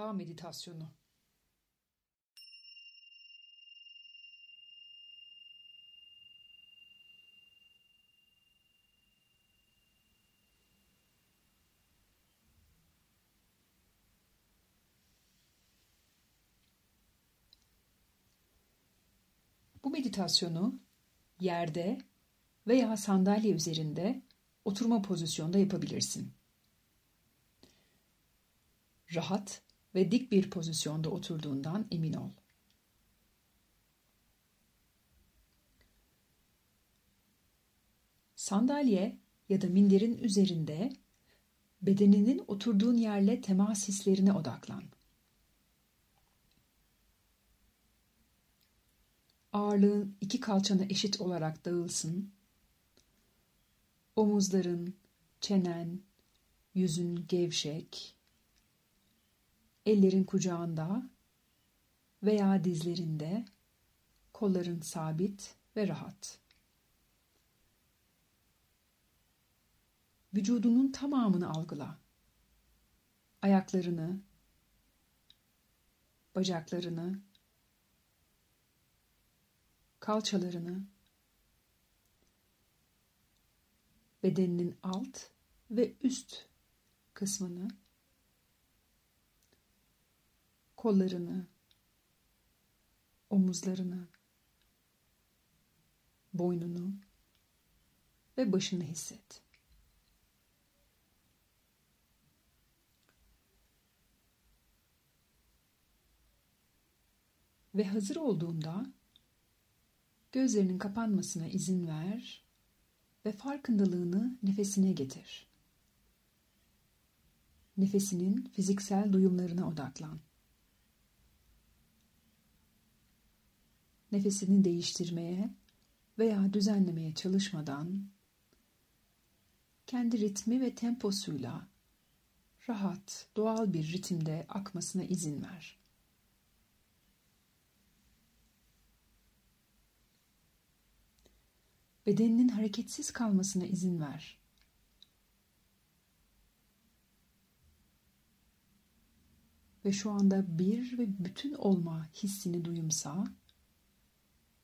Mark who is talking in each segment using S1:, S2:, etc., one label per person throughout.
S1: Dağ meditasyonu. Bu meditasyonu yerde veya sandalye üzerinde oturma pozisyonda yapabilirsin. Rahat ve dik bir pozisyonda oturduğundan emin ol. Sandalye ya da minderin üzerinde bedeninin oturduğun yerle temas hislerine odaklan. Ağırlığın iki kalçana eşit olarak dağılsın. Omuzların, çenen, yüzün gevşek. Ellerin kucağında veya dizlerinde, kolların sabit ve rahat. Vücudunun tamamını algıla. Ayaklarını, bacaklarını, kalçalarını, bedeninin alt ve üst kısmını, kollarını, omuzlarını, boynunu ve başını hisset. Ve hazır olduğunda Gözlerinin kapanmasına izin ver ve farkındalığını nefesine getir. Nefesinin fiziksel duyumlarına odaklan. Nefesini değiştirmeye veya düzenlemeye çalışmadan kendi ritmi ve temposuyla rahat, doğal bir ritimde akmasına izin ver. Bedeninin hareketsiz kalmasına izin ver. Ve şu anda bir ve bütün olma hissini duyumsa,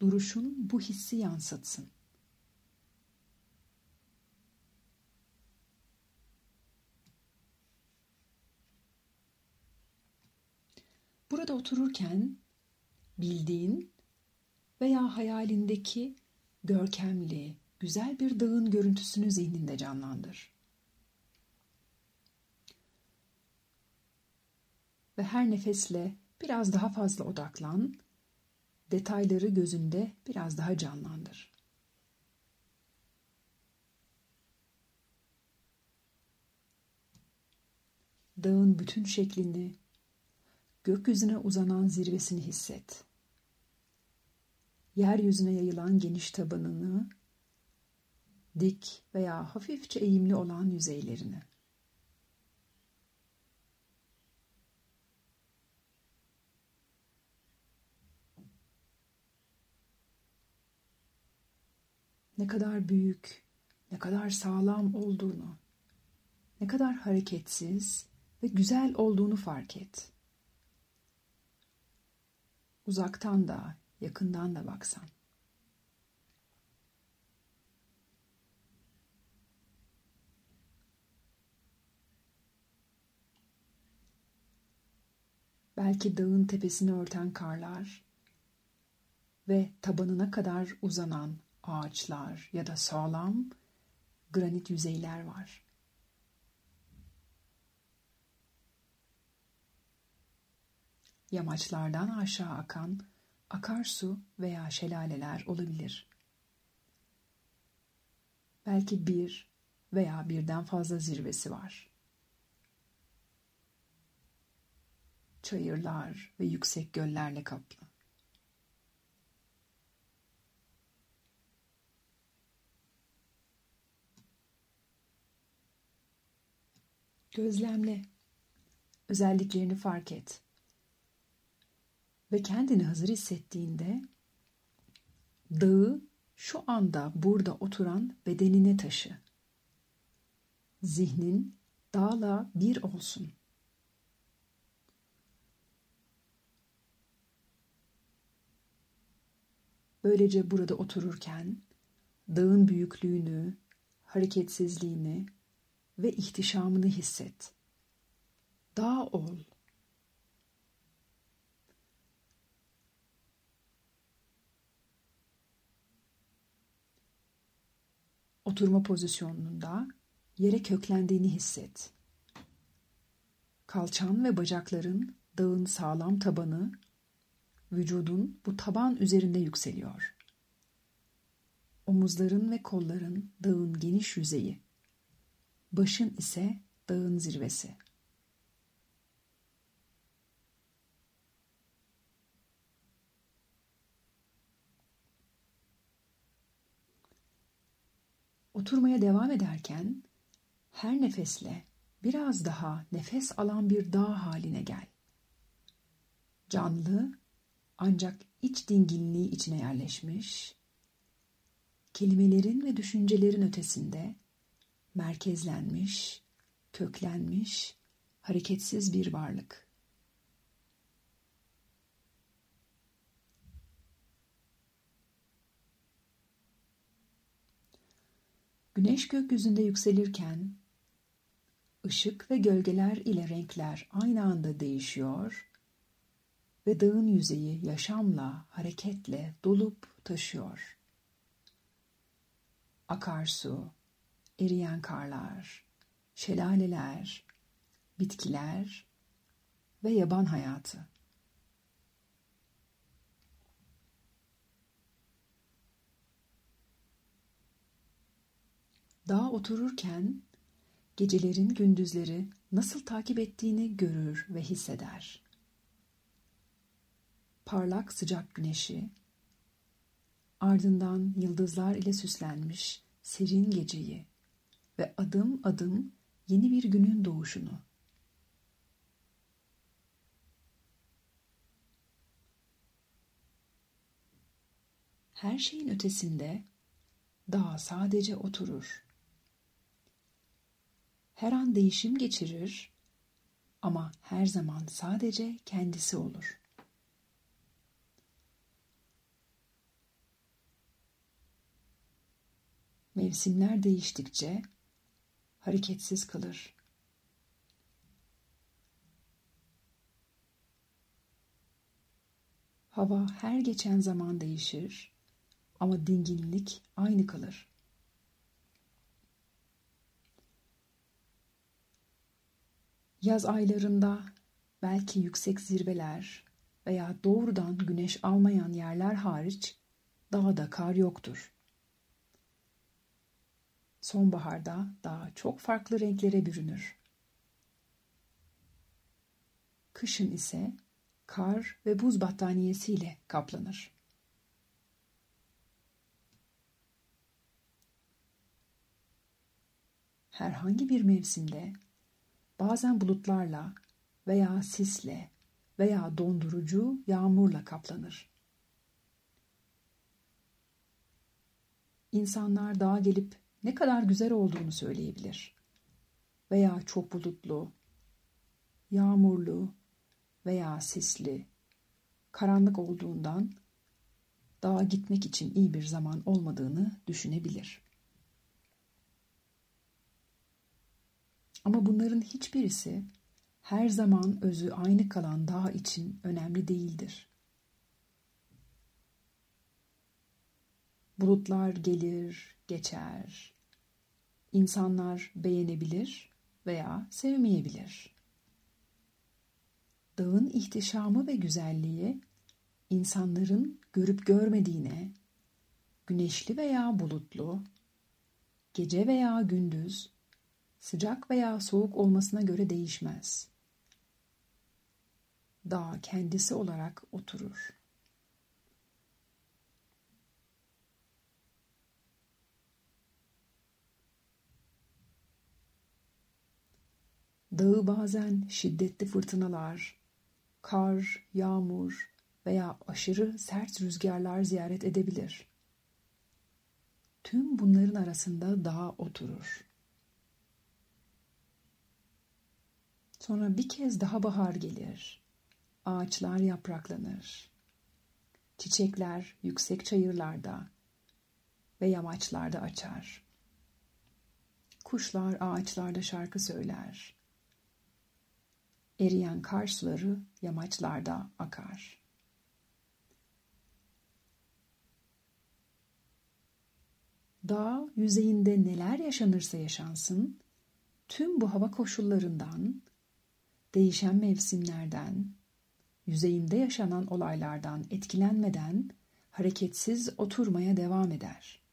S1: duruşun bu hissi yansıtsın. Burada otururken bildiğin veya hayalindeki görkemli, güzel bir dağın görüntüsünü zihninde canlandır. Ve her nefesle biraz daha fazla odaklan, detayları gözünde biraz daha canlandır. Dağın bütün şeklini, gökyüzüne uzanan zirvesini hisset yeryüzüne yayılan geniş tabanını, dik veya hafifçe eğimli olan yüzeylerini. Ne kadar büyük, ne kadar sağlam olduğunu, ne kadar hareketsiz ve güzel olduğunu fark et. Uzaktan da, yakından da baksan. Belki dağın tepesini örten karlar ve tabanına kadar uzanan ağaçlar ya da sağlam granit yüzeyler var. Yamaçlardan aşağı akan akarsu veya şelaleler olabilir. Belki bir veya birden fazla zirvesi var. Çayırlar ve yüksek göllerle kaplı. Gözlemle. Özelliklerini fark et. Ve kendini hazır hissettiğinde dağı şu anda burada oturan bedenine taşı. Zihnin dağla bir olsun. Böylece burada otururken dağın büyüklüğünü, hareketsizliğini ve ihtişamını hisset. Dağ ol. Oturma pozisyonunda yere köklendiğini hisset. Kalçan ve bacakların dağın sağlam tabanı, vücudun bu taban üzerinde yükseliyor. Omuzların ve kolların dağın geniş yüzeyi, başın ise dağın zirvesi. Oturmaya devam ederken her nefesle biraz daha nefes alan bir dağ haline gel. Canlı ancak iç dinginliği içine yerleşmiş, kelimelerin ve düşüncelerin ötesinde merkezlenmiş, köklenmiş, hareketsiz bir varlık. Güneş gökyüzünde yükselirken ışık ve gölgeler ile renkler aynı anda değişiyor ve dağın yüzeyi yaşamla, hareketle dolup taşıyor. Akarsu, eriyen karlar, şelaleler, bitkiler ve yaban hayatı. Dağa otururken gecelerin gündüzleri nasıl takip ettiğini görür ve hisseder. Parlak sıcak güneşi, ardından yıldızlar ile süslenmiş serin geceyi ve adım adım yeni bir günün doğuşunu. Her şeyin ötesinde dağ sadece oturur. Her an değişim geçirir ama her zaman sadece kendisi olur. Mevsimler değiştikçe hareketsiz kalır. Hava her geçen zaman değişir ama dinginlik aynı kalır. Yaz aylarında belki yüksek zirveler veya doğrudan güneş almayan yerler hariç dağda kar yoktur. Sonbaharda dağ çok farklı renklere bürünür. Kışın ise kar ve buz battaniyesiyle kaplanır. Herhangi bir mevsimde bazen bulutlarla veya sisle veya dondurucu yağmurla kaplanır. İnsanlar dağa gelip ne kadar güzel olduğunu söyleyebilir. Veya çok bulutlu, yağmurlu veya sisli, karanlık olduğundan dağa gitmek için iyi bir zaman olmadığını düşünebilir. Ama bunların hiçbirisi her zaman özü aynı kalan dağ için önemli değildir. Bulutlar gelir, geçer. İnsanlar beğenebilir veya sevmeyebilir. Dağın ihtişamı ve güzelliği insanların görüp görmediğine, güneşli veya bulutlu, gece veya gündüz, sıcak veya soğuk olmasına göre değişmez. Dağ kendisi olarak oturur. Dağı bazen şiddetli fırtınalar, kar, yağmur veya aşırı sert rüzgarlar ziyaret edebilir. Tüm bunların arasında dağ oturur. Sonra bir kez daha bahar gelir. Ağaçlar yapraklanır. Çiçekler yüksek çayırlarda ve yamaçlarda açar. Kuşlar ağaçlarda şarkı söyler. Eriyen kar suları yamaçlarda akar. Dağ yüzeyinde neler yaşanırsa yaşansın, tüm bu hava koşullarından, değişen mevsimlerden, yüzeyinde yaşanan olaylardan etkilenmeden hareketsiz oturmaya devam eder.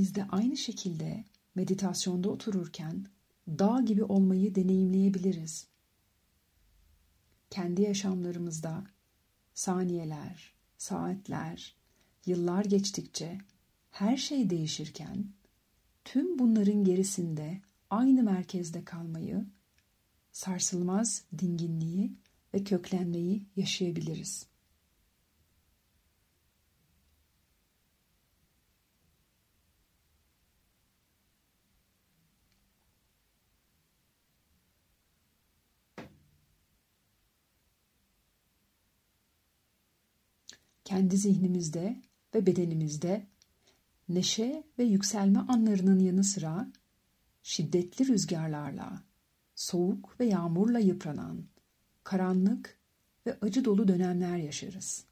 S1: Biz de aynı şekilde meditasyonda otururken dağ gibi olmayı deneyimleyebiliriz. Kendi yaşamlarımızda saniyeler, saatler, yıllar geçtikçe her şey değişirken tüm bunların gerisinde aynı merkezde kalmayı, sarsılmaz dinginliği ve köklenmeyi yaşayabiliriz. Kendi zihnimizde ve bedenimizde neşe ve yükselme anlarının yanı sıra şiddetli rüzgarlarla, soğuk ve yağmurla yıpranan, karanlık ve acı dolu dönemler yaşarız.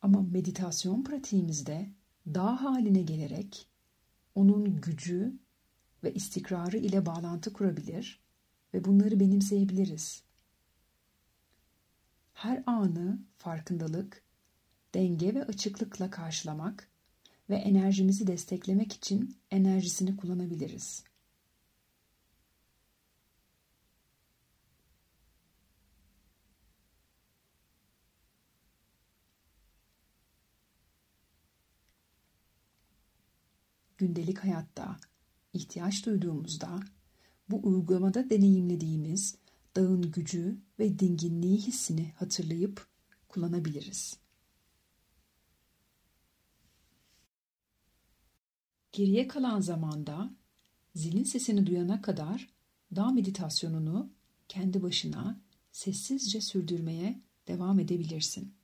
S1: Ama meditasyon pratiğimizde dağ haline gelerek onun gücü ve istikrarı ile bağlantı kurabilir ve bunları benimseyebiliriz. Her anı farkındalık, denge ve açıklıkla karşılamak ve enerjimizi desteklemek için enerjisini kullanabiliriz. Gündelik hayatta ihtiyaç duyduğumuzda bu uygulamada deneyimlediğimiz dağın gücü ve dinginliği hissini hatırlayıp kullanabiliriz. Geriye kalan zamanda zilin sesini duyana kadar dağ meditasyonunu kendi başına sessizce sürdürmeye devam edebilirsin.